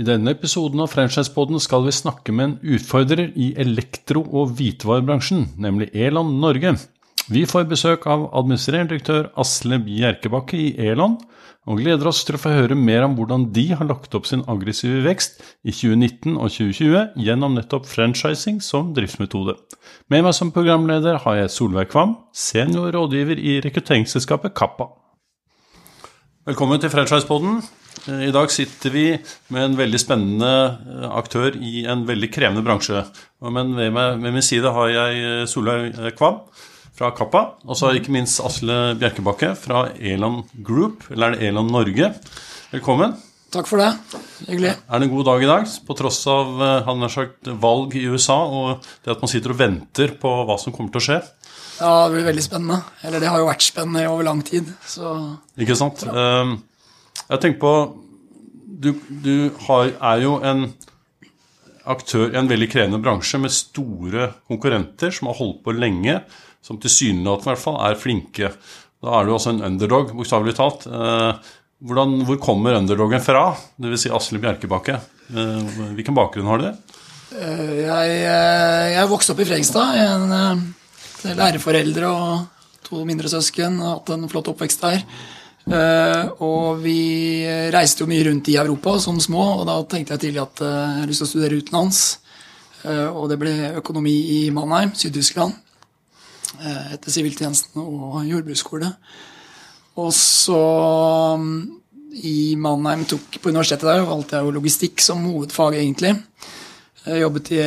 I denne episoden av Franchisepoden skal vi snakke med en utfordrer i elektro- og hvitevarebransjen, nemlig Elon Norge. Vi får besøk av administrerende direktør Asle Bjerkebakke i Elon, og gleder oss til å få høre mer om hvordan de har lagt opp sin aggressive vekst i 2019 og 2020 gjennom nettopp franchising som driftsmetode. Med meg som programleder har jeg Solveig Kvam, senior rådgiver i rekrutteringsselskapet Kappa. Velkommen til Franchisepoden. I dag sitter vi med en veldig spennende eh, aktør i en veldig krevende bransje. Men ved, meg, ved min side har jeg eh, Solveig Kvam fra Kappa, og så ikke minst Asle Bjerkebakke fra Elon Group, eller er det Elon Norge. Velkommen. Takk for det. Hyggelig. Er det en god dag i dag, på tross av eh, han har sagt, valg i USA og det at man sitter og venter på hva som kommer til å skje? Ja, det blir veldig spennende. Eller det har jo vært spennende over lang tid. Så Ikke sant? Um, jeg tenker på Du, du har, er jo en aktør i en veldig krevende bransje med store konkurrenter som har holdt på lenge, som tilsynelatende i hvert fall er flinke. Da er du også en underdog, bokstavelig talt. Uh, hvordan, hvor kommer underdogen fra? Dvs. Si Asle Bjerkebakke. Uh, hvilken bakgrunn har du? øh, jeg, jeg vokste opp i Fredrikstad. En del æreforeldre og to mindre søsken. Har hatt en flott oppvekst der. Eh, og vi reiste jo mye rundt i Europa som små, og da tenkte jeg tidlig at eh, jeg har lyst til å studere utenlands. Eh, og det ble økonomi i Mannheim, Syd-Tyskland. etter siviltjenesten og jordbruksskole. Og så mm, i Mannheim tok på universitetet der valgte jeg jo logistikk som hovedfag, egentlig. Jeg jobbet i,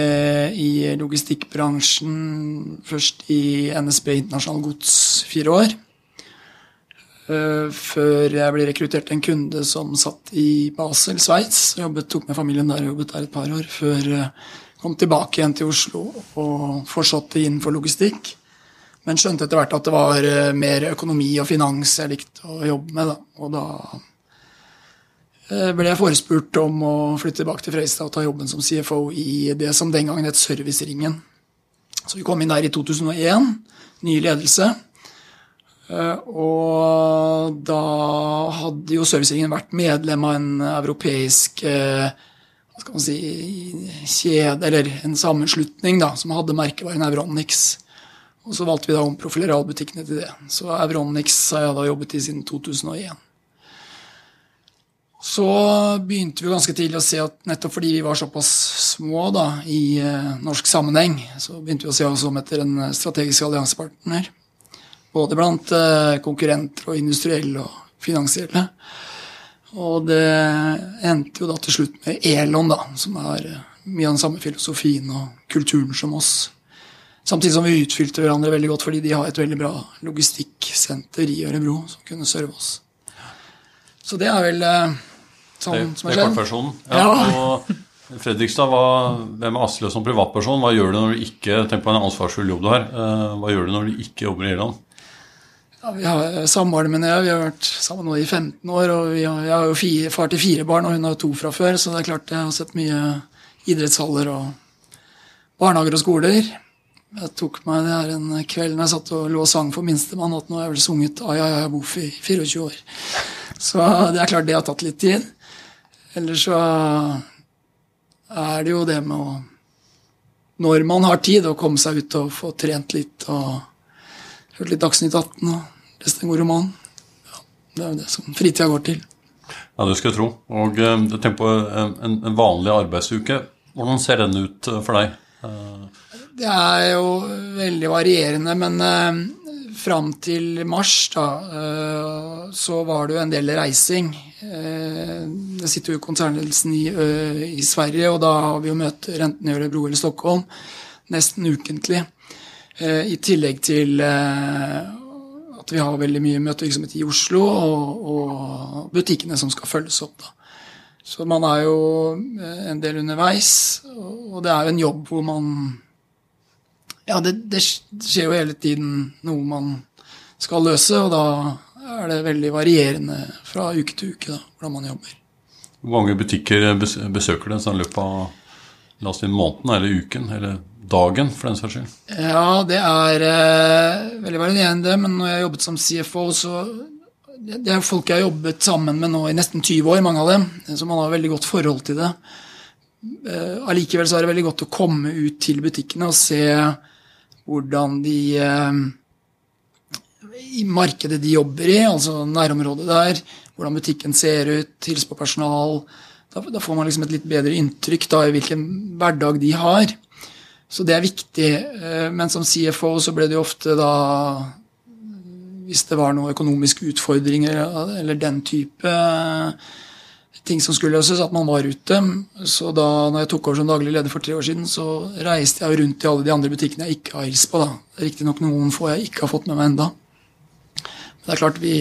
i logistikkbransjen først i NSB Internasjonal Gods fire år. Uh, før jeg ble rekruttert til en kunde som satt i Basel, Sveits. Jobbet, tok med familien der og jobbet der et par år. Før jeg uh, kom tilbake igjen til Oslo og fortsatte innenfor logistikk. Men skjønte etter hvert at det var uh, mer økonomi og finans jeg likte å jobbe med. Da. Og da ble jeg forespurt om å flytte tilbake til Freistad og ta jobben som CFO i det som den gangen het Serviceringen. Så vi kom inn der i 2001. Ny ledelse. Uh, og da hadde jo Serviceringen vært medlem av en europeisk uh, hva skal man si, kjede, eller en sammenslutning da, som hadde merkevaren Euronix. Og så valgte vi da å omprofilere alle butikkene til det. Så Euronix har jeg da jobbet i siden 2001. Så begynte vi ganske tidlig å se at nettopp fordi vi var såpass små da, i uh, norsk sammenheng, så begynte vi å se oss om etter en strategisk alliansepartner. Både blant eh, konkurrenter og industrielle og finansielle. Og det endte jo da til slutt med Elon, da, som er eh, mye av den samme filosofien og kulturen som oss. Samtidig som vi utfylte hverandre veldig godt fordi de har et veldig bra logistikksenter i Ørebro som kunne serve oss. Så det er vel eh, sånn det, som det har er skjedd. kortversjonen. Ja. Og Fredrikstad, hva, hvem er Asle som privatperson? Hva gjør du når du ikke Tenk på en ansvarsfull jobb du har. Hva gjør du når du ikke jobber i Irland? Ja, vi har Samboeren min og jeg vi har vært sammen nå i 15 år. og vi har, Jeg har jo fire, far til fire barn, og hun har to fra før. Så det er klart jeg har sett mye idrettshaller og barnehager og skoler. Jeg tok meg det her en kveld når jeg satt og lå og sang for minstemann, at nå har jeg vel sunget Ai, ai, ai, Boff i 24 år. Så det er klart det har tatt litt tid. Ellers så er det jo det med å Når man har tid, å komme seg ut og få trent litt og hørt litt Dagsnytt 18 og lest en god roman. Ja, det er jo det som fritida går til. Ja, det skal jeg tro. Og eh, tenk på en, en vanlig arbeidsuke. Hvordan ser den ut eh, for deg? Eh, Det er jo veldig varierende, men eh, fram til mars, da, eh, så var det jo en del reising. Eh, det sitter jo konsernledelsen i, i, Sverige, og da har vi jo møter enten i Ørebro eller Stockholm nesten ukentlig. I tillegg til at vi har veldig mye møtevirksomhet i Oslo, og, og butikkene som skal følges opp. da. Så man er jo en del underveis, og det er jo en jobb hvor man ja, det, det, skjer jo hele tiden noe man skal løse, og da er det veldig varierende fra uke til uke da, hvordan man jobber. Hvor mange butikker besøker det sånn løpet av la oss si måneden eller uken, eller dagen for den saks skyld? Ja, det er eh, veldig varierende, men når jeg har jobbet som CFO, så det er folk jeg har jobbet sammen med nå i nesten 20 år, mange av dem, så man har veldig godt forhold til det. Eh, allikevel så er det veldig godt å komme ut til butikkene og se hvordan de eh, I markedet de jobber i, altså nærområdet der, hvordan butikken ser ut, hilse på personal. Da, får man liksom et litt bedre inntrykk da, i hvilken hverdag de har. Så det er viktig. Eh, men som CFO så ble det jo ofte da Hvis det var noen økonomiske utfordringer eller den type ting som skulle løses, at man var ute. Så da når jeg tok over som daglig leder for tre år siden, så reiste jeg rundt i alle de andre butikkene jeg ikke har hilst på. da. Riktignok noen få jeg ikke har fått med meg enda. Men det er klart, vi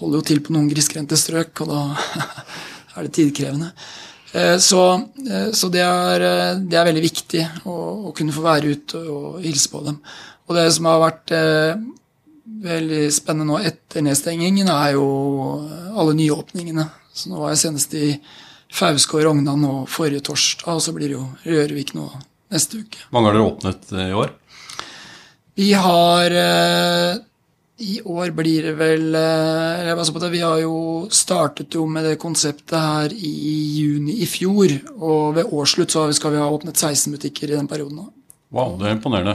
holder jo til på noen grisgrendte strøk, og da er det tidkrevende. Eh, så, eh, så det, er, eh, det, er, veldig viktig å, å, kunne få være ute og hilse på dem. Og det som har vært veldig spennende nå etter nedstengingen, er jo alle nyåpningene. Så nå var jeg senest i Fauske og Rognan nå forrige torsdag, og så blir det jo Rørvik nå neste uke. mange har dere åpnet i år? Vi har I år blir det vel eh, jeg var så på det, Vi har jo startet jo med det konseptet her i juni i fjor. Og ved årsslutt så skal vi ha åpnet 16 butikker i den perioden. Wow, det er imponerende.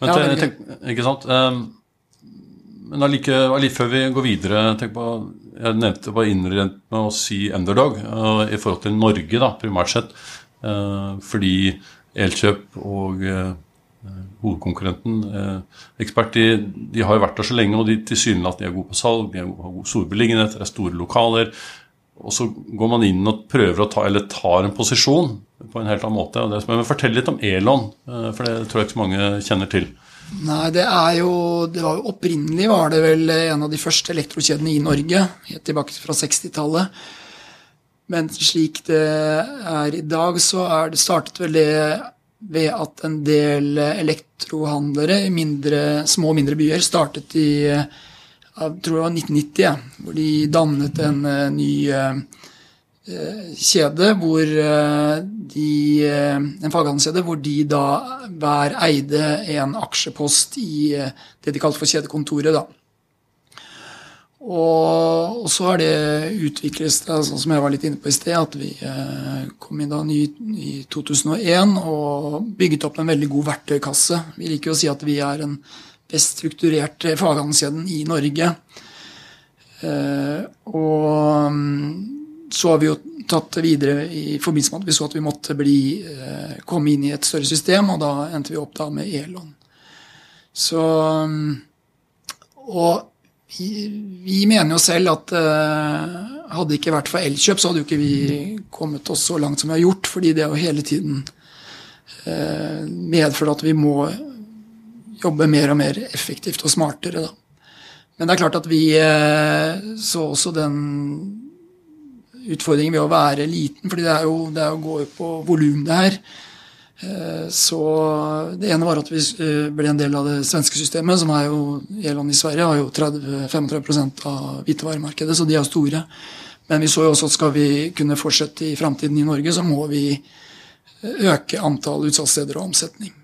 Men ja, tenk, tenk, ikke sant? Um, men like, før vi går videre tenk på, Jeg nevnte bare innrent med å si underdog uh, i forhold til Norge, da, primært sett. Uh, fordi Elkjøp og hovedkonkurrenten Ekspert de, de, har jo vært der så lenge, og de tilsynelatende er gode på salg, de har god storbeliggenhet, det er store lokaler. Og så går man inn og prøver å ta, eller tar en posisjon på en helt annen måte. og det jeg Fortell litt om Elon, for det tror jeg ikke så mange kjenner til. Nei, det er jo, det var jo Opprinnelig var det vel en av de første elektrokjedene i Norge, helt tilbake fra 60-tallet. Men slik det er i dag, så er det startet vel det ved at en del elektrohandlere i mindre, små og mindre byer startet i jeg tror det var 1990, hvor de dannet en eh, ny eh, Eh, kjede hvor de En faghandelskjede hvor de da hver eide en aksjepost i det de kalte for kjedekontoret. da. Og, så har det utviklet seg, sånn som jeg var litt inne på i sted, at vi kom inn da ny, i 2001 og bygget opp en veldig god verktøykasse. Vi liker å si at vi er den best strukturerte faghandelskjeden i Norge. og så har vi jo tatt det videre i forbindelse med at vi så at vi måtte bli, eh, komme inn i et større system, og da endte vi opp da med Elon. Så Og vi, mener jo selv at eh, hadde det ikke vært for Elkjøp, så hadde jo ikke vi kommet oss så langt som vi har gjort, fordi det er jo hele tiden eh, medført at vi må jobbe mer og mer effektivt og smartere, da. Men det er klart at vi eh, så også den utfordringen ved å være liten, fordi det er jo, det er jo går på volum, det her. Eh, så Det ene var at vi eh, ble en del av det svenske systemet, som er jo Elon i Sverige har jo 30-35 av hvitevaremarkedet, så de er store. Men vi så jo også at skal vi kunne fortsette i framtiden i Norge, så må vi eh, øke antall utsalgssteder og omsetning.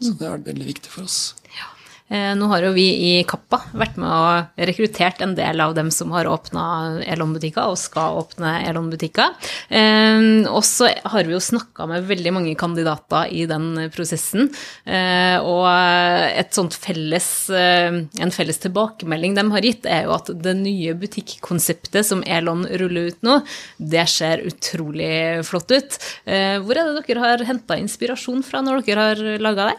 Så det er veldig viktig for oss. Eh, nå har jo vi i Kappa vært med og rekruttert en del av dem som har åpna Elon-butikker og skal åpne Elon-butikker. Eh, og så har vi jo snakka med veldig mange kandidater i den prosessen. Eh, og et sånt felles, en felles tilbakemelding de har gitt, er jo at det nye butikkonseptet som Elon ruller ut nå, det ser utrolig flott ut. Hvor er det dere har henta inspirasjon fra når dere har laga det?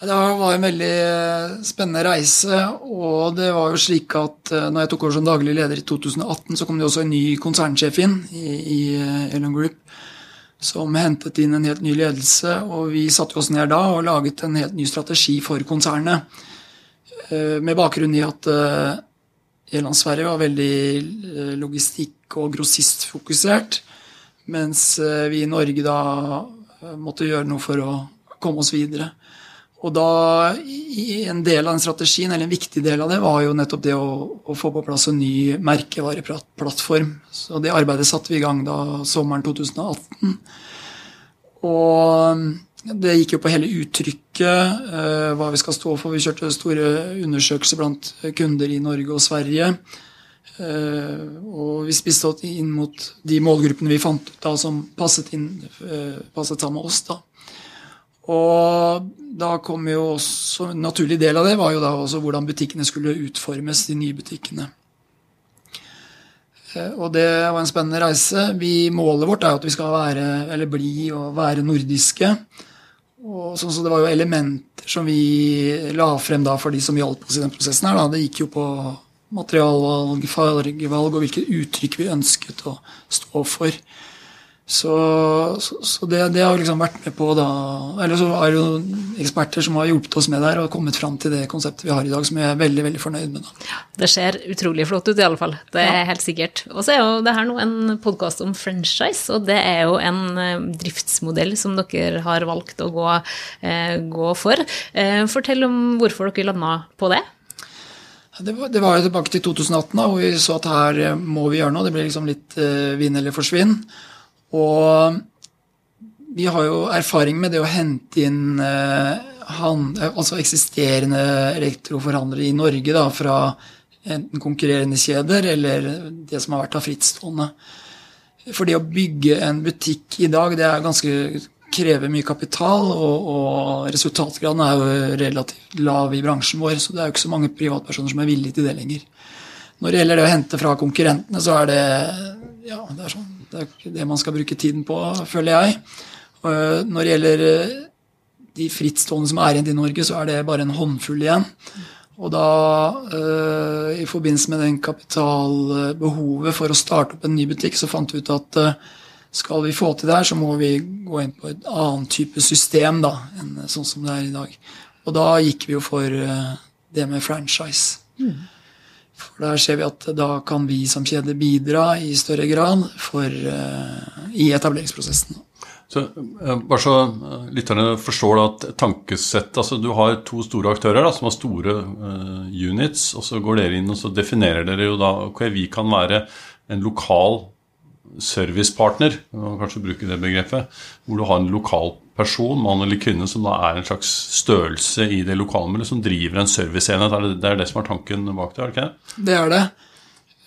Det var en veldig eh, spennende reise. Og det var jo slik at eh, når jeg tok over som daglig leder i 2018, så kom det også en ny konsernsjef inn i, eh, Elon Group. Som hentet inn en helt ny ledelse. Og vi satte oss ned da og laget en helt ny strategi for konsernet. Med bakgrunn i at Eland Sverige var veldig logistikk- og grossistfokusert. Mens vi i Norge da måtte gjøre noe for å komme oss videre. Og da, En del av den strategien, eller en viktig del av det, var jo nettopp det å, å få på plass en ny merkevareplattform. Så Det arbeidet satte vi i gang da sommeren 2018. Og det gikk jo på hele uttrykket, uh, hva vi skal stå for. Vi kjørte store undersøkelser blant kunder i Norge og Sverige. Uh, og vi spiste inn mot de målgruppene vi fant ut da som passet, inn, uh, passet sammen med oss. da. Og da kom jo også En naturlig del av det var jo da også hvordan butikkene skulle utformes, de nye butikkene. Eh, og det var en spennende reise. Vi, målet vårt er jo at vi skal være, eller bli og være nordiske. Og sånn så Det var jo elementer som vi la frem da for de som hjalp oss i den prosessen. her da. Det gikk jo på materialvalg, fargevalg og hvilke uttrykk vi ønsket å stå for. Så, så, så det, det, har liksom vært med på da Eller så er det jo eksperter som har hjulpet oss med der og kommet fram til det konseptet vi har i dag, som jeg er veldig veldig fornøyd med. Da. Det ser utrolig flott ut, i alle fall. Det er ja. helt sikkert. Og så er jo det her nå en podkast om franchise, og det er jo en eh, driftsmodell som dere har valgt å gå, eh, gå for. Eh, fortell om hvorfor dere landa på det. Det var, det var, tilbake til 2018, da, hvor vi så at her eh, må vi gjøre noe. Det ble liksom litt eh, vinn eller forsvinn. Og vi har jo erfaring med det å hente inn eh, han, altså eksisterende elektroforhandlere i Norge da, fra enten konkurrerende kjeder eller det som har vært av frittstående. For det å bygge en butikk i dag, det er ganske krever mye kapital, og, og, resultatgraden er jo relativt lav i bransjen vår, så det er jo ikke så mange privatpersoner som er villige til det lenger. Når det gjelder det å hente fra konkurrentene, så er det ja, det er sånn det er det man skal bruke tiden på, føler jeg. Når det gjelder eh, de frittstående som er igjen i Norge, så er det bare en håndfull igjen. Og da, eh, i forbindelse med den kapitalbehovet for å starte opp en ny butikk, så fant vi ut at eh, skal vi få til det her, så må vi gå inn på et annet type system da, enn sånn som det er i dag. Og da gikk vi jo for det med franchise. Mm. For der ser vi at da kan vi som kjede bidra i større grad for, uh, i etableringsprosessen. Så, uh, bare så uh, lytterne forstår at tankesett altså Du har to store aktører da, som har store units, og så går dere inn og så definerer dere jo da ok, vi kan være en lokal servicepartner, kanskje bruke det begrepet, hvor du har en lokal person, mann eller kvinne, som da er en slags størrelse i det lokalmiljøet, som driver en serviceenhet. Det er det som er tanken bak det? er det ikke det? Det er det.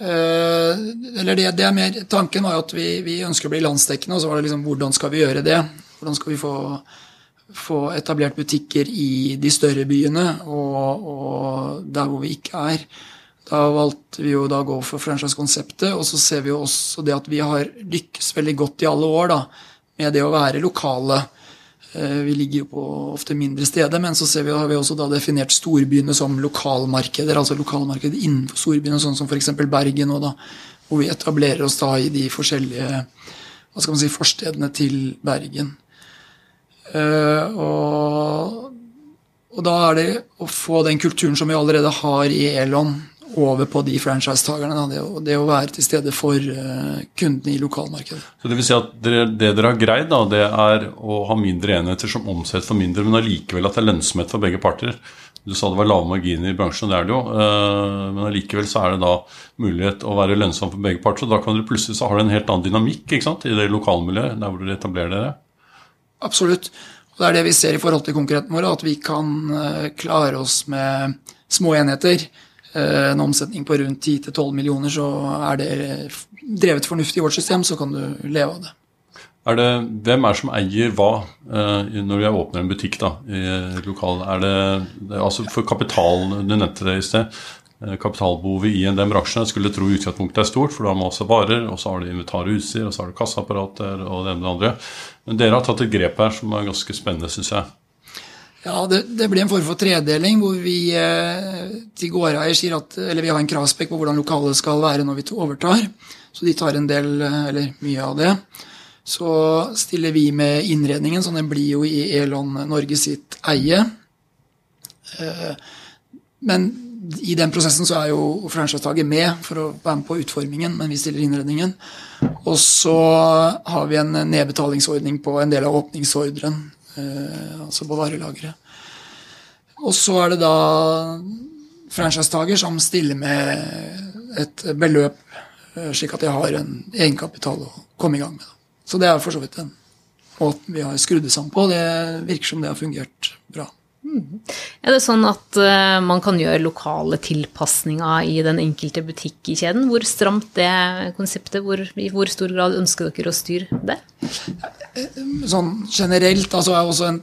Eh, eller det, det, er mer, Tanken var jo at vi, vi, ønsker å bli landsdekkende, og så var det liksom hvordan skal vi gjøre det? Hvordan skal vi få, få etablert butikker i de større byene og, og der hvor vi ikke er? Da valgte vi jo da å gå for franchise-konseptet, og så ser vi jo også det at vi har lykkes veldig godt i alle år da, med det å være lokale. Eh, vi ligger jo på ofte mindre steder, men så vi, har vi også definert storbyene som lokalmarkeder. Altså lokalmarkeder innenfor storbyene, sånn som f.eks. Bergen, da, hvor vi etablerer oss da i de forskjellige hva skal man si, forstedene til Bergen. Uh, og, og, da er det å få den kulturen som vi allerede har i Elon, over på de franchisetakerne. Det, det, å være til stede for uh, kundene i lokalmarkedet. Så Det vil si at dere, det dere har greid, da, det er å ha mindre enheter som omsetter for mindre, men allikevel at det er lønnsomhet for begge parter. Du sa det var lave marginer i bransjen, og det er det jo. Uh, men allikevel så er det da mulighet å være lønnsom for begge parter. Så da kan dere plutselig så har dere en helt annen dynamikk ikke sant, i det lokalmiljøet der hvor dere etablerer dere. Absolutt. Og Det er det vi ser i forhold til konkurrentene våre, at vi kan uh, klare oss med små enheter Eh, en omsetning på rundt 10-12 millioner, så er det drevet fornuftig i vårt system, så kan du leve av det. Er det, hvem er det som eier hva eh, når jeg åpner en butikk da, i lokal? Er det, det altså For kapital, du nevnte det i sted. Eh, kapitalbehovet i den bransjen jeg skulle tro utgangspunktet er stort, for da har man også varer, og så har du inventar og utstyr, og så har du kassaapparater og det ene med det andre. Men dere har tatt et grep her som er ganske spennende, syns jeg. Ja, det, det blir en form for tredeling hvor vi eh, til gårdeier sier at Eller vi har en kravspekk på hvordan lokalet skal være når vi overtar. Så de tar en del, eh, eller mye av det. Så stiller vi med innredningen, så den blir jo i Elon Norge sitt eie. Eh, men i den prosessen så er jo franchisetaket med for å være med på utformingen, men vi stiller innredningen. Og så har vi en nedbetalingsordning på en del av åpningsordren altså på varelageret. Og så er det da franchisetaker som stiller med et beløp, eh, slik at jeg har en egenkapital å komme i gang med. Så det er for så vidt en måte vi har skrudd det sammen på. Det virker som det har fungert bra. Er det sånn at uh, man kan gjøre lokale tilpasninger i den enkelte butikk i kjeden? Hvor stramt det konseptet? Hvor, I hvor stor grad ønsker dere å styre det? Sånn generelt, altså er også en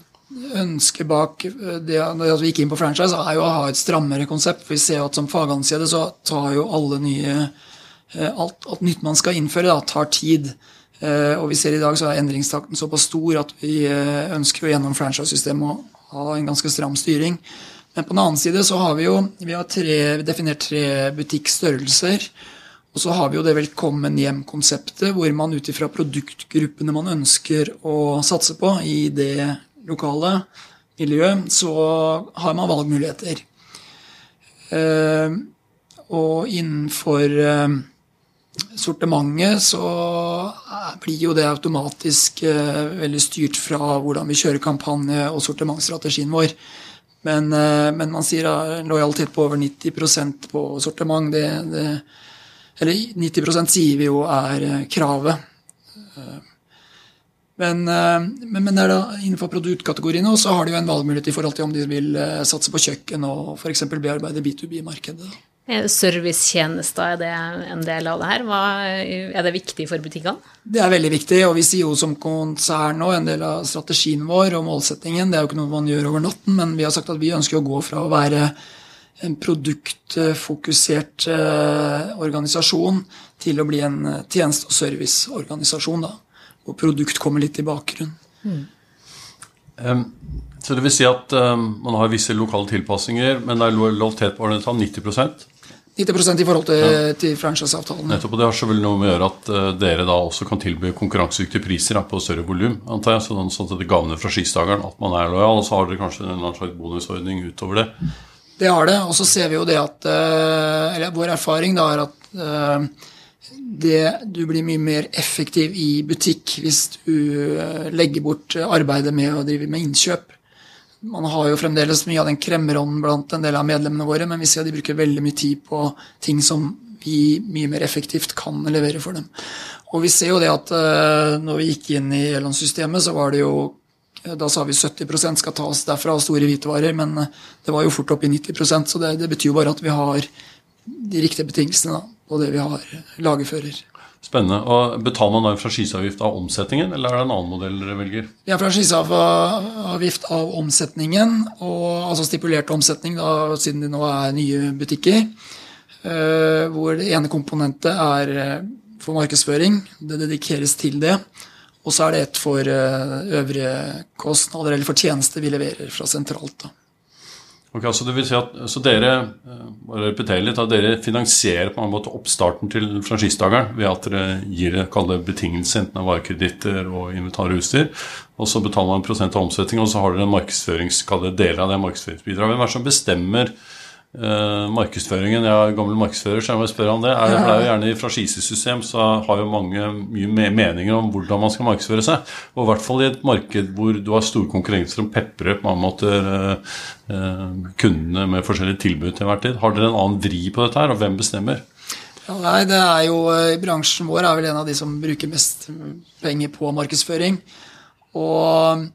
ønske bak det at vi gikk inn på franchise, er jo å ha et strammere konsept. Vi ser at som fagansede så tar jo alle nye eh, Alt, alt nytt man skal innføre, da, tar tid. Eh, og vi ser i dag så er endringstakten såpass stor at vi ønsker jo gjennom franchise-systemet ha en ganske stram styring. Men på den annen side så har vi jo vi har tre, definert tre butikkstørrelser. Og så har vi jo det Velkommen hjem-konseptet, hvor man ut ifra produktgruppene man ønsker å satse på i det lokale miljøet, så har man valgmuligheter. Eh, og innenfor eh, sortimentet så blir jo det automatisk eh, veldig styrt fra hvordan vi kjører kampanje og sortimentsstrategien vår. Men, eh, men man sier en lojalitet på over 90% på sortiment. Det, det, eller 90% sier vi jo er eh, kravet. Men, men, men da, innenfor produktkategoriene så har de jo en valgmulighet i forhold til om de vil satse på kjøkken og f.eks. bearbeide B2B-markedet. Eh, servicetjenester, er det en del av det her? Hva, er det viktig for butikkene? Det er veldig viktig, og vi sier jo som konsern nå, en del av strategien vår og målsettingen. Det er jo ikke noe man gjør over natten, men vi har sagt at vi ønsker å gå fra å være en produktfokusert eh, organisasjon til å bli en tjeneste- og serviceorganisasjon. da, Hvor produkt kommer litt i bakgrunnen. Mm. Um, så det vil si at um, man har visse lokale tilpasninger, men det er lov til å ta 90 90% i forhold til, ja. til franchiseavtalen. Nettopp, og Det har selvfølgelig noe med å gjøre at uh, dere da også kan tilby konkurransedyktige priser da, på større volum. antar jeg, Sånn, sånn at det gagner skistageren at man er lojal. Og så har dere kanskje en annen slags bonusordning utover det. Det har det. Og så ser vi jo det at uh, Eller vår erfaring da er at uh, det, du blir mye mer effektiv i butikk hvis du legger bort arbeidet med å drive med innkjøp. Man har jo fremdeles mye av den kremmerånden blant en del av medlemmene våre, men vi ser at de bruker veldig mye tid på ting som vi mye mer effektivt kan levere for dem. Og vi ser jo det at uh, når vi gikk inn i Elon-systemet, så var det jo Da sa vi 70% skal tas derfra av store hvitevarer, men uh, det var jo fort opp i 90% så det, det, betyr jo bare at vi har de riktige betingelsene da, på det vi har lagerfører. Spennende. Og Betaler man da en franchiseavgift av omsetningen, eller er det en annen modell dere velger? Vi har franchiseavgift av omsetningen, og, altså stipulert omsetning, da, siden det nå er nye butikker. Uh, hvor det ene komponentet er uh, for markedsføring. Det dedikeres til det. Og så er det et for uh, øvrige kostnader, eller for tjenester vi leverer fra sentralt. da. Ok, Så det vil si at så dere eh, bare repetere litt, at dere finansierer på en måte oppstarten til franchisedageren ved at dere gir det betingelser enten av varekreditter og inventar og utstyr. Og så betaler man prosent av omsetning, og så har dere en markedsførings, deler av det markedsføringsbidraget. Hvem er det som bestemmer Uh, markedsføringen, Jeg er gammel markedsfører, så jeg må spørre om det. Er, for det er jo gjerne I franchisesystem så har jo mange mye meninger om hvordan man skal markedsføre seg. Og i hvert fall i et marked hvor du har store konkurrenser om pepre på mange måter uh, uh, kundene med forskjellige tilbud til hver tid. Har dere en annen vri på dette her, og hvem bestemmer? Ja, nei, det er jo i Bransjen vår er vel en av de som bruker mest penger på markedsføring. Og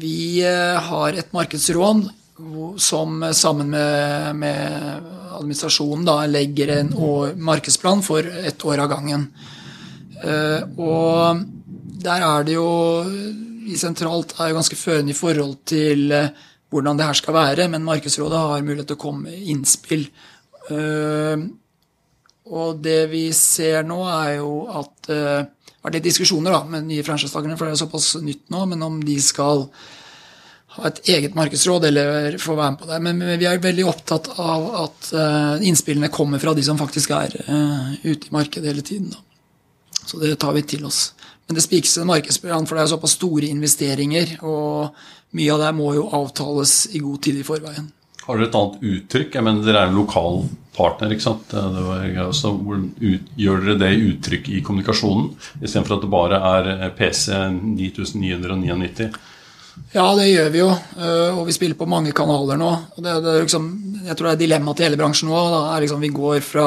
vi har et markedsråd som sammen med, med administrasjonen da, legger en markedsplan for ett år av gangen. Uh, og der er det jo i sentralt er jo ganske førende i forhold til uh, hvordan det her skal være, men Markedsrådet har mulighet til å komme med innspill. Og det vi ser nå, er jo at det har vært litt diskusjoner da, med nye franchisetakere, for det er såpass nytt nå, men om de skal ha et eget markedsråd eller få være med på det. Men vi er veldig opptatt av at uh, innspillene kommer fra de som faktisk er uh, ute i markedet hele tiden. Da. Så det tar vi til oss. Men det spikes en markedsplan, for det er såpass store investeringer, og mye av det må jo avtales i god tid i forveien. Har dere et annet uttrykk? Jeg mener, Dere er en lokal partner. ikke sant? Også, ut, gjør dere det uttrykk i kommunikasjonen, istedenfor at det bare er PC 9999? Ja, det gjør vi jo. Og vi spiller på mange kanaler nå. det, det liksom, Jeg tror det er dilemmaet til hele bransjen nå. Liksom Vi går fra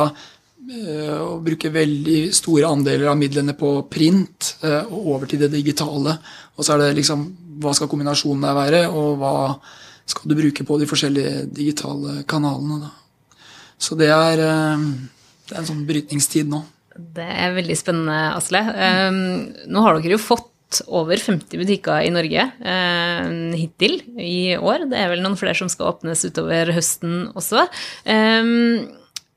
å bruke veldig store andeler av midlene på print og over til det digitale. Og så er det liksom Hva skal kombinasjonen der være, og hva skal du bruke på de forskjellige digitale kanalene? Da. Så det er, det er en sånn brytningstid nå. Det er veldig spennende, Asle. Nå har dere jo fått over 50 butikker i Norge eh, hittil i år. Det er vel noen flere som skal åpnes utover høsten også. Eh,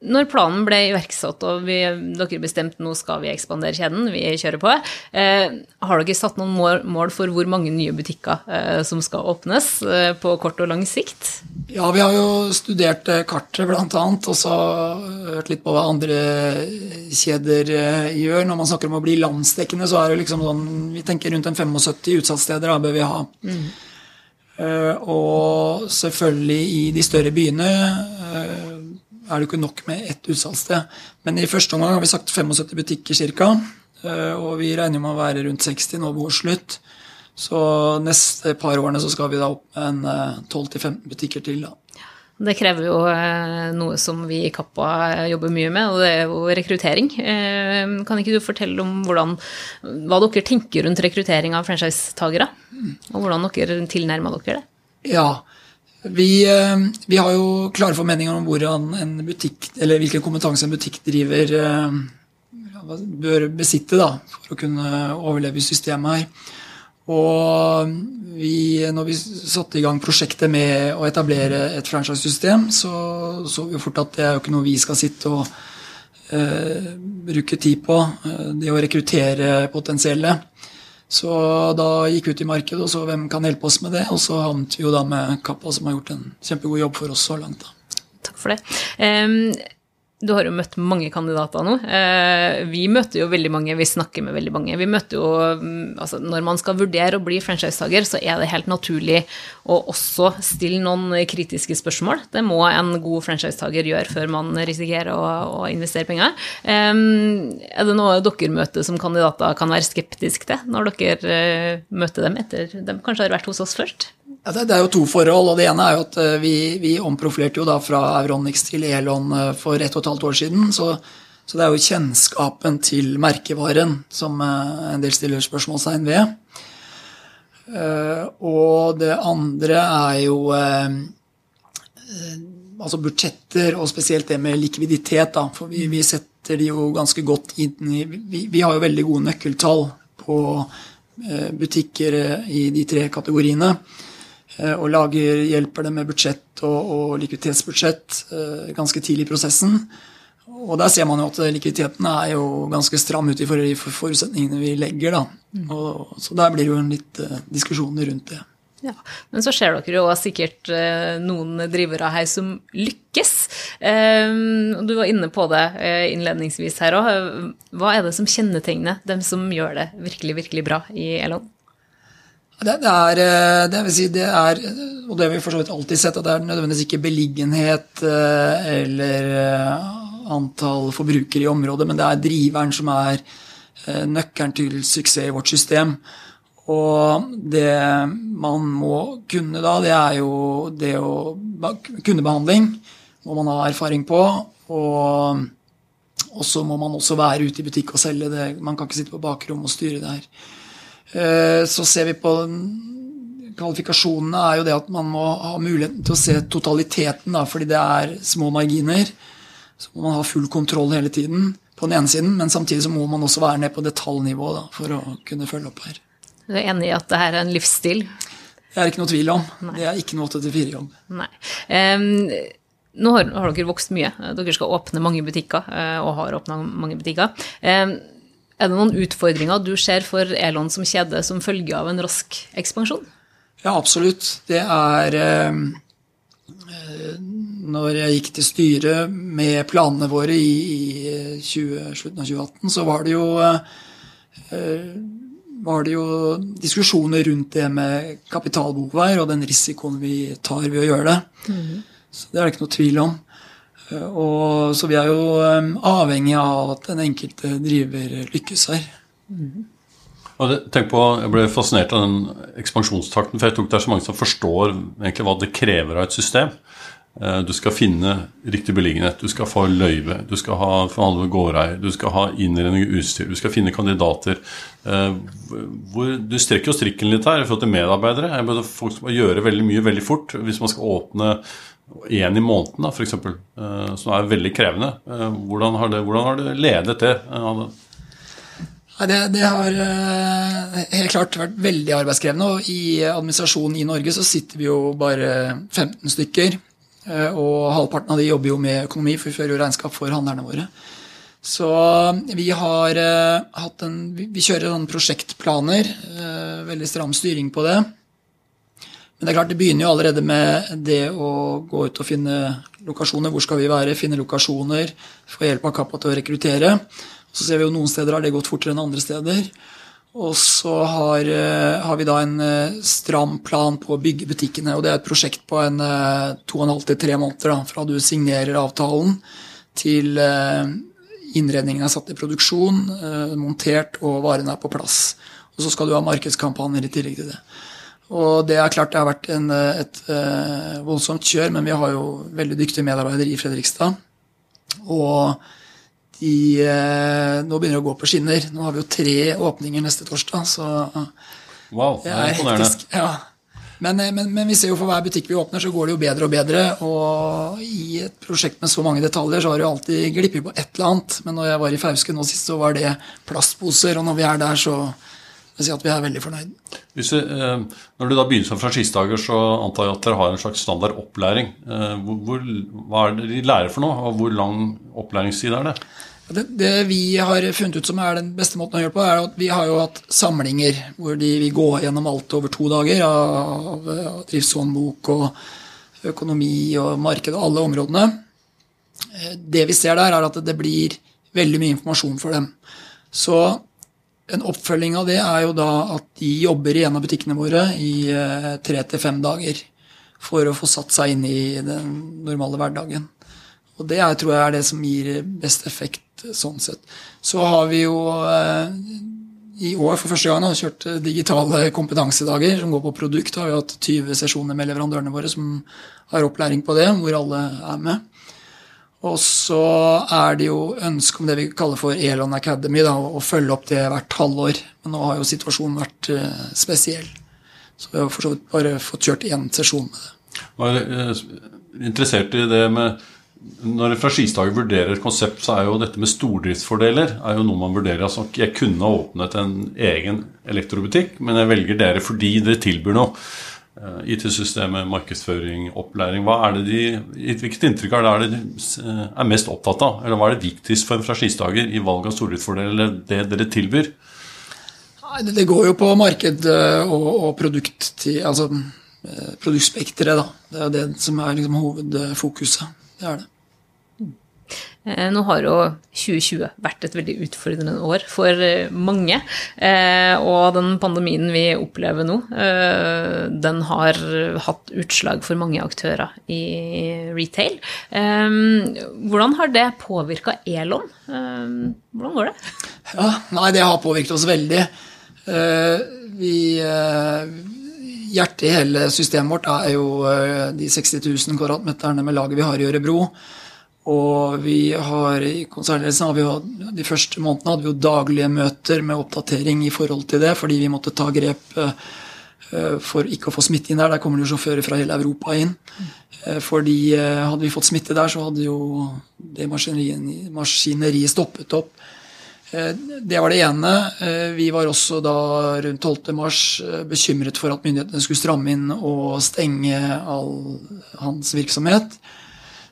når planen ble iverksatt og vi, dere bestemte nå skal vi ekspandere kjeden, vi kjører på, eh, har dere satt noen mål, mål, for hvor mange nye butikker eh, som skal åpnes eh, på kort og lang sikt? Ja, vi har jo studert eh, kartet bl.a. og så hørt litt på hva andre kjeder eh, gjør. Når man snakker om å bli landsdekkende, så er det liksom sånn Vi tenker rundt en 75 utsalgssteder da bør vi ha. Mm. Og selvfølgelig i de større byene er det ikke nok med ett utsalgssted. Men i første omgang har vi sagt 75 butikker ca. Eh, og vi regner med å være rundt 60 nå ved årsslutt. Så neste par årene så skal vi da opp med en 12-15 eh, butikker til. da. Det krever jo eh, noe som vi i Kappa jobber mye med, og det er jo rekruttering. Kan ikke du fortelle om hvordan, hva dere tenker rundt rekruttering av franchisetagere? Og hvordan dere tilnærmer dere det? Ja, vi, eh, vi, har jo klare formeninger om en butikk, eller hvilken kompetanse en butikkdriver eh, bør besitte da, for å kunne overleve i systemet her. Og vi, når vi satte i gang prosjektet med å etablere et franchisesystem, så så vi fort at det er jo ikke noe vi skal sitte og uh, bruke tid på. Det å rekruttere potensielle. Så da gikk vi ut i markedet og så hvem kan hjelpe oss med det. Og så havnet vi jo da med Kappa, som har gjort en kjempegod jobb for oss så langt. da. Takk for det. Um, du har jo møtt mange kandidater nå. Eh, vi møter jo veldig mange, vi snakker med veldig mange. Vi møter jo, mm, altså Når man skal vurdere å bli franchisetaker, så er det helt naturlig å også stille noen kritiske spørsmål. Det må en god franchisetaker gjøre før man risikerer å, å investere penger. Er det noe dere møter som kandidater kan være skeptiske til, når dere eh, møter dem etter de kanskje har vært hos oss først? Ja, det, det, er jo to forhold. og Det ene er jo at eh, vi, vi omprofilerte jo da fra Euronics til Elon eh, for ett og et halvt år siden. Så, så, det er jo kjennskapen til merkevaren som eh, en del stiller spørsmålstegn ved. Og det andre er jo altså budsjetter, og spesielt det med likviditet. Da, for vi, vi setter de jo ganske godt inn i vi, vi har jo veldig gode nøkkeltall på butikker i de tre kategoriene. Eh, og lager, hjelper dem med budsjett og, og likviditetsbudsjett eh, ganske tidlig i prosessen. Og der ser man jo at likviditeten er jo ganske stram ut i forutsetningene vi legger. da. Mm. Og, så der blir det jo en litt uh, diskusjoner rundt det. Ja, Men så ser dere jo sikkert noen drivere her som lykkes. Du var inne på det innledningsvis her òg. Hva er det som kjennetegner dem som gjør det virkelig, virkelig bra i Elon? Det, det, er, eh, det, vil si, det er, og det har vi for så vidt alltid sett, at det er nødvendigvis ikke beliggenhet eh, eller eh, antall forbrukere i området, men det er driveren som er nøkkelen til suksess i vårt system. Og det man må kunne da, det er jo det å Kundebehandling må man ha erfaring på. Og, og så må man også være ute i butikk og selge det. Man kan ikke sitte på bakrom og styre det her. Eh, så ser vi på kvalifikasjonene er jo det at man må ha muligheten til å se totaliteten, da, fordi det er små marginer. Så må man ha full kontroll hele tiden på den ene siden, men samtidig så må man også være ned på detaljnivå da, for å kunne følge opp her. Du er enig i at det her er en livsstil? Det er ikke noe tvil om. Nei. Det er ikke noe 8-4-jobb. Nei. Um, nå har, har, dere vokst mye. Dere skal åpne mange butikker, eh, og har åpna mange butikker. Um, er det noen utfordringer du ser for Elon som kjede som følge av en rask ekspansjon? Ja, absolutt. Det er eh, Når jeg gikk til styret med planene våre i, i 20, slutten av 2018, så var det jo eh, var det jo diskusjoner rundt det med kapitalbehovet og den risikoen vi tar ved å gjøre det. Så det er det ikke noe tvil om. Eh, Og, så vi er jo eh, avhengig av at den enkelte driver lykkes her. Og det, tenk på, Jeg ble fascinert av den ekspansjonstakten, for jeg tror det er så mange som forstår egentlig hva det krever av et system. Eh, Du skal finne riktig beliggenhet, du skal få løyve, du skal ha forhandle med gårdeier, du skal ha innredning og utstyr, du skal finne kandidater. Hvor, du strekker jo strikken litt her i forhold til medarbeidere. Jeg burde Folk skal gjøre veldig mye veldig fort hvis man skal åpne én i måneden, f.eks., som er veldig krevende. Eh, Hvordan har det, hvordan har det ledet det? Eh, det, det har eh, helt klart vært veldig arbeidskrevende. Og i administrasjonen i Norge så sitter vi jo bare 15 stykker. eh, Og halvparten av de jobber jo med økonomi, for vi fører jo regnskap for handlerne våre. Så vi har eh, hatt en Vi kjører sånne prosjektplaner. eh, Veldig stram styring på det. Men det er klart, det begynner jo allerede med det å gå ut og finne lokasjoner. Hvor skal vi være? Finne lokasjoner. Få hjelp av Kappa til å rekruttere. Så ser vi jo noen steder har det gått fortere enn andre steder. Og så har, eh, har vi da en eh, stram plan på å bygge butikkene. Og det er et prosjekt på en eh, to og en halv til tre måneder da, fra du signerer avtalen til innredningen er satt i produksjon, montert og varene er på plass. Og så skal du ha markedskampanjer i tillegg til det. Og det er klart det har vært en, eh, et eh, voldsomt kjør, men vi har jo veldig dyktige medarbeidere i Fredrikstad. Og de eh, Nå begynner å gå på skinner. Nå har vi jo tre åpninger neste torsdag, så Wow, det er er imponerende. Ja. Men, men, men vi ser jo for hver butikk vi åpner, så går det jo bedre og bedre. Og i et prosjekt med så mange detaljer, så har det jo alltid glippet på et eller annet. Men når jeg var i Fauske nå sist, så var det plastposer. Og når vi er der, så si at vi er veldig fornøyd. Hvis vi, eh, når du da begynner som franchisedager, så antar jeg at dere har en slags standard opplæring. Eh, hvor, hvor, hva er det de lærer for noe, og hvor lang opplæringstid er det? Det, det vi har funnet ut som er den beste måten å gjøre det på, er at vi har jo hatt samlinger hvor de, vi går gjennom alt over to dager av, av driftshåndbok og økonomi og marked og alle områdene. Eh, Det vi ser der, er at det blir veldig mye informasjon for dem. Så en oppfølging av det er jo da at de jobber i en av butikkene våre i eh, tre til fem dager for å få satt seg inn i den normale hverdagen. Og det er, tror jeg er det som gir best effekt sånn sett. Så har vi jo eh, i år for første gang kjørt digitale kompetansedager som går på produkt. Da har vi hatt 20 sesjoner med leverandørene våre som har opplæring på det, hvor alle er med. Og så er det jo ønske om det vi kaller for Elon Academy, da, å følge opp det hvert halvår. Men nå har jo situasjonen vært uh, spesiell. Så vi har for så vidt bare fått kjørt én sesjon med det. Jeg er eh, interessert i det med Når en franchisedager vurderer et konsept, så er jo dette med stordriftsfordeler er jo noe man vurderer. Altså, jeg kunne ha åpnet en egen elektrobutikk, men jeg velger dere fordi dere tilbyr noe. Eh, IT-systemet, markedsføring, opplæring. Hva er det de, Hvilket inntrykk er det, de eh, er mest opptatt av? Eller hva er det viktigst for en franchisedager i valg av stordriftsfordeler, eller det dere tilbyr? Det, går jo på marked eh, og, produkt altså produktspekteret, da. Det er det som er liksom hovedfokuset. Det er det. Eh, Nå har jo 2020 vært et veldig utfordrende år for eh, mange. Eh, Og den pandemien vi opplever nå, den har hatt utslag for mange aktører i retail. Hvordan har det påvirka Elon? Hvordan går det? Ja, nei, det har påvirket oss veldig. Vi Hjertet i hele systemet vårt er jo de 60 000 kvadratmeterne med laget vi har i Ørebro. Og vi har i konsernledelsen har vi jo, De første månedene hadde vi jo daglige møter med oppdatering i forhold til det, fordi vi måtte ta grep eh, eh, for ikke å få smitte inn der. Der kommer det jo sjåfører fra hele Europa inn. Eh, Fordi hadde vi fått smitte der, så hadde jo det maskineriet, maskineriet stoppet opp. Det var det ene. Vi var også da rundt 12. mars eh, bekymret for at myndighetene skulle stramme inn og stenge all hans virksomhet.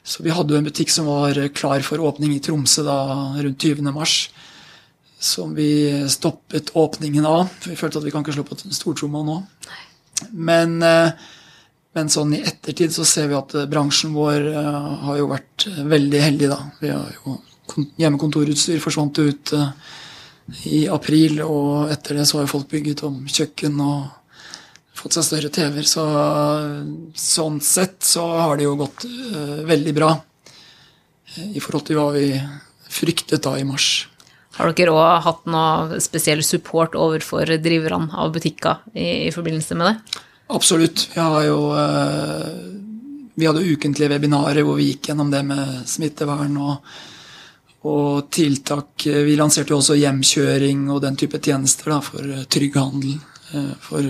Så vi hadde jo en butikk som var klar for åpning i Tromsø da rundt 20. mars. Som vi stoppet åpningen av. For vi følte at vi kan ikke slå på stortromma nå. Men, men, sånn i ettertid så ser vi at bransjen vår har jo vært veldig heldig, da. Vi har jo Hjemmekontorutstyr forsvant ut i april, og etter det så har jo folk bygget om kjøkken og fått seg større TV-er. Så sånn sett så har det jo gått uh, veldig bra uh, i forhold til hva vi fryktet da i mars. Har dere òg hatt noe spesiell support overfor driverne av butikker i, i, forbindelse med det? Absolutt. Vi har jo uh, vi hadde ukentlige webinarer hvor vi gikk gjennom det med smittevern og og tiltak Vi lanserte jo også hjemkjøring og den type tjenester da, for eh, trygg handel eh, for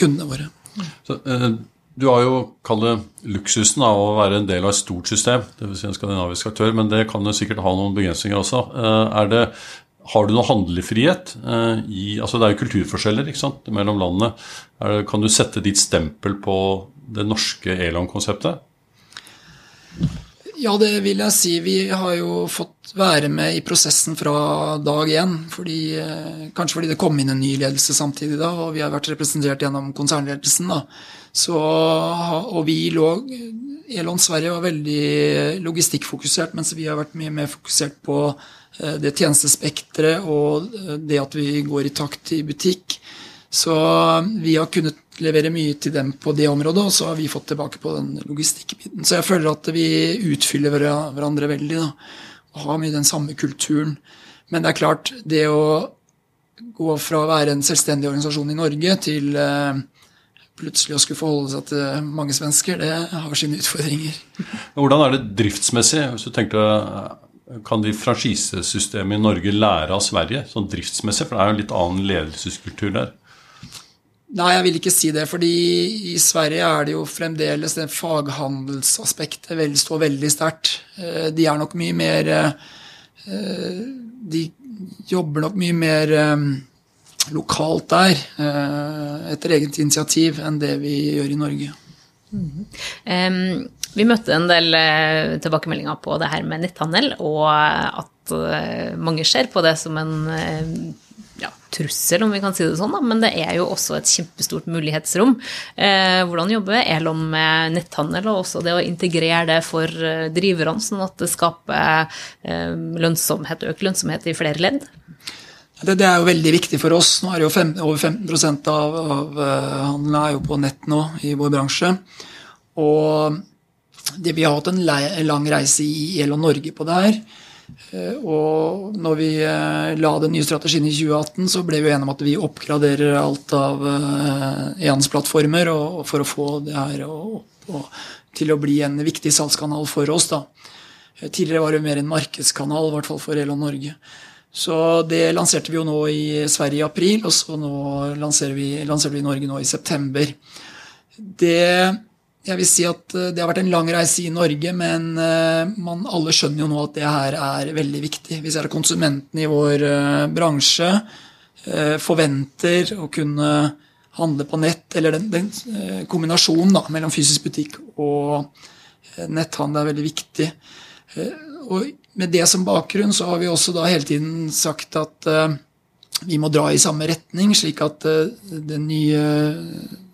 kundene våre. Så, eh, du har jo kalt det luksusen av å være en del av et stort system, dvs. Si en skandinavisk aktør, men det kan jo sikkert ha noen begrensninger også. Er det, har du noe handlefrihet? I, altså det er jo kulturforskjeller ikke sant, mellom landene. Det, kan du sette ditt stempel på det norske Elon-konseptet? Ja, det vil jeg si. Vi har jo fått være med i prosessen fra dag én. Fordi, eh, kanskje fordi det kom inn en ny ledelse samtidig, da, og vi har vært representert gjennom konsernledelsen. da. Så, og vi lå Elon Sverige var veldig logistikkfokusert, mens vi har vært mye mer fokusert på eh, det tjenestespekteret og eh, det at vi går i takt i butikk. Så vi har kunnet levere mye til dem på det området, og så har vi fått tilbake på den logistikkbiten. Så jeg føler at vi utfyller hverandre veldig, da, og har mye den samme kulturen. Men det er klart, det å gå fra å være en selvstendig organisasjon i Norge til eh, plutselig å skulle forholde seg til mange svensker, det har sine utfordringer. Hvordan er det driftsmessig? Hvis du tenker kan de franchisesystemet i Norge lære av Sverige, sånn driftsmessig? For det er jo en litt annen ledelseskultur der. Nei, jeg vil ikke si det. fordi i Sverige er det jo fremdeles det faghandelsaspektet vel, står veldig sterkt. Eh, de er nok mye mer eh, De jobber nok mye mer eh, lokalt der, etter eget initiativ, enn det vi gjør i Norge. Mm. Um, vi møtte en del tilbakemeldinger på det her med netthandel, og at mange ser på det som en trussel, om vi kan si det sånn, da, men det er jo også et kjempestort mulighetsrom. Eh, hvordan jobber Elon med netthandel, og også det å integrere det for eh, driverne, sånn at det skaper eh, lønnsomhet, økt lønnsomhet i flere ledd? Det, det, er jo veldig viktig for oss. Nå er jo fem, Over 15 av, av uh, handelen er jo på nett nå i vår bransje. Og det, vi har hatt en lang reise i Elon Norge på det her. Eh, og når vi eh, la den nye strategien i 2018, så ble vi enige om at vi oppgraderer alt av eh, e-handelsplattformer for å få det her opp og, til å bli en viktig salgskanal for oss. da. Tidligere var det mer en markedskanal, i hvert fall for Elon Norge. Så det lanserte vi jo nå i Sverige i april, og så nå lanserer vi, lanserer vi Norge nå i september. Det jeg vil si at eh, det har vært en lang reise i Norge, men eh, man, alle skjønner jo nå at det her er veldig viktig. Hvis er konsumentene i vår uh, bransje forventer å kunne handle på nett, eller den, den kombinasjonen da, mellom fysisk butikk og netthandel er veldig viktig. og med det som bakgrunn så har vi også da hele tiden sagt at vi må dra i samme retning, slik at det nye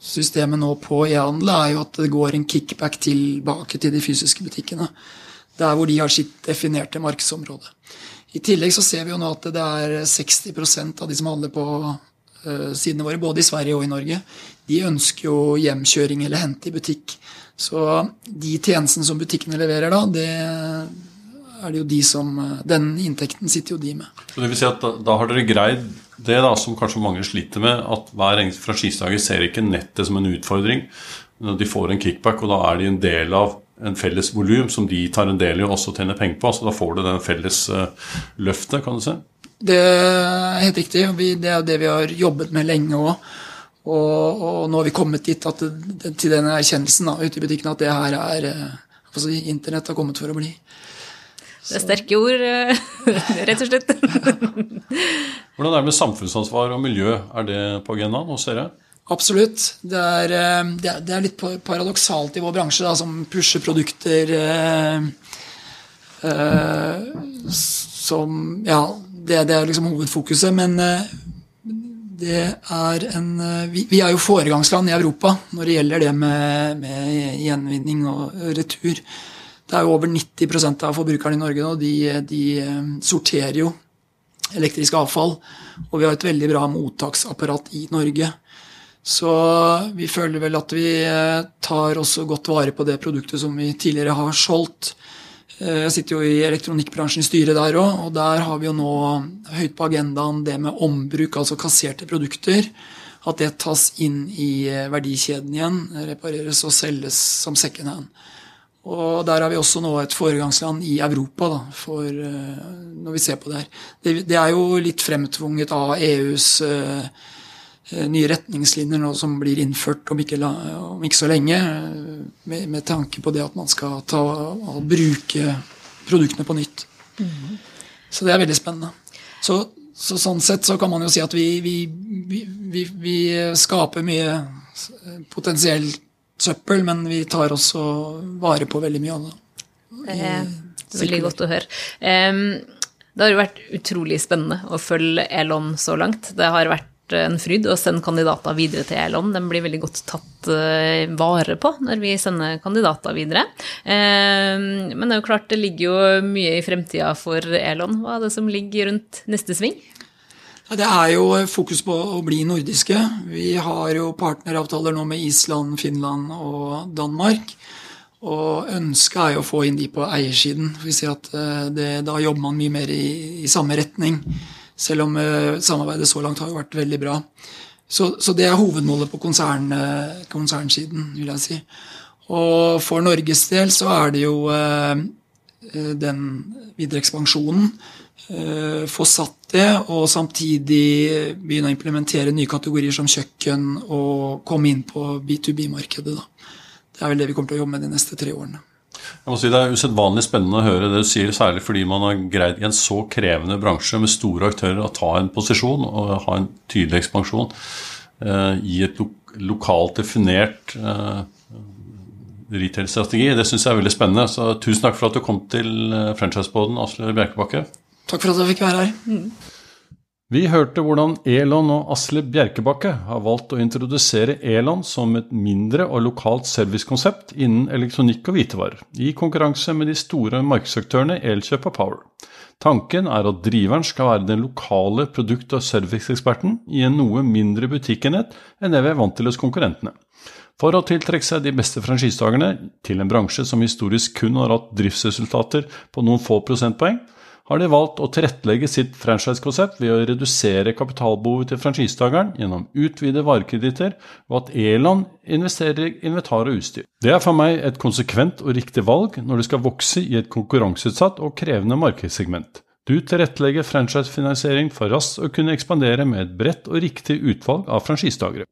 systemet nå på e-handel er jo at det går en kickback tilbake til de fysiske butikkene. Der hvor de har sitt definerte markedsområde. I tillegg så ser vi jo nå at det er 60% av de som handler på uh, sidene våre, både i Sverige og i Norge, de ønsker jo hjemkjøring eller hente i butikk. Så de tjenestene som butikkene leverer da, det er det jo de som Den inntekten sitter jo de med. Så det vil si at da, da har dere greid det da, som kanskje mange sliter med, at hver eneste franchisedager ser ikke nettet som en utfordring. De får en kickback, og da er de en del av en felles volum som de tar en del i og også tjener penger på. Så da får du den felles uh, løftet, kan du se. Det er helt riktig. Det er det vi har jobbet med lenge òg. Og, og, nå har vi kommet dit at til den erkjennelsen da, ute i butikken at det her er eh, altså, Internett har kommet for å bli. Det er sterke ord, eh, rett og slett. Hvordan er det med samfunnsansvar og miljø? Er det på agendaen hos dere? Absolutt. Det er, eh, det er, litt paradoksalt i vår bransje, da, som pusher produkter eh, eh, som Ja, det, det, er liksom hovedfokuset. Men eh, det er en vi, vi, er jo foregangsland i Europa når det gjelder det med, med gjenvinning og retur. Det er jo over 90% av forbrukerne i Norge nå, de, de sorterer jo elektrisk avfall. Og vi har et veldig bra mottaksapparat i Norge. Så vi føler vel at vi eh, tar også godt vare på det produktet som vi tidligere har solgt. Eh, jeg sitter jo i elektronikkbransjen i styret der òg, og der har vi jo nå høyt på agendaen det med ombruk, altså kasserte produkter. At det tas inn i eh, verdikjeden igjen, repareres og selges som second hand. Og der er vi også nå et foregangsland i Europa da, for, når vi ser på det her. Det, det er jo litt fremtvunget av EUs uh, Eh, nye retningslinjer nå som blir innført om ikke, om ikke så lenge, eh, med, med, tanke på det at man skal ta bruke produktene på nytt. Mm. Så det er veldig spennende. Så, så, sånn sett så kan man jo si at vi, vi, vi, vi skaper mye potensiell søppel, men vi tar også vare på veldig mye av det. Det er veldig godt å høre. Det har jo vært utrolig spennende å følge Elon så langt. Det har vært en fryd å sende kandidater videre til ELON. Den blir veldig godt tatt eh, vare på når vi sender kandidater videre. Men det er jo klart det ligger jo mye i fremtida for ELON. Hva er det som ligger rundt neste sving? Det er jo fokus på å bli nordiske. Vi har jo partneravtaler nå med Island, Finland og Danmark. Og ønsket er jo å få inn de på eiersiden. Vi ser at eh, det, Da jobber man mye mer i, i samme retning. Selv om uh, samarbeidet så langt har jo vært veldig bra. Så, så det er hovedmålet på konsern, konsernsiden, vil jeg si. Og for Norges del så er det jo den videre ekspansjonen. Få satt det, og samtidig begynne å implementere nye kategorier som kjøkken og komme inn på B2B-markedet. Det er vel det vi kommer til å jobbe med de neste tre årene. Jeg må si Det er usedvanlig spennende å høre det du sier, særlig fordi man har greid i en så krevende bransje med store aktører å ta en posisjon og ha en tydelig ekspansjon eh, i et lo lokalt definert eh, retail-strategi. Det syns jeg er veldig spennende. Så tusen takk for at du kom til Franchiseboden, franchise-båten, Asle Bjerkebakke. Takk for at jeg fikk være her. Mm. Vi hørte hvordan Elon og Asle Bjerkebakke har valgt å introdusere Elon som et mindre og lokalt servicekonsept innen elektronikk og hvitevarer, i konkurranse med de store markedsaktørene Elkjøp og Power. Tanken er at driveren skal være den lokale produkt- og serviceeksperten i en noe mindre butikkenhet enn det vi er vant til hos konkurrentene. For å tiltrekke seg de beste franchisetakerne til en bransje som historisk kun har hatt driftsresultater på noen få prosentpoeng, har de valgt å tilrettelegge sitt franchisekonsept ved å redusere kapitalbehovet til franchisetakeren gjennom utvide varekreditter, og at Elon investerer i inventar og utstyr. Det er for meg et konsekvent og riktig valg når du skal vokse i et konkurranseutsatt og krevende markedssegment. Du tilrettelegger franchisefinansiering for raskt å kunne ekspandere med et bredt og riktig utvalg av franchisetakere.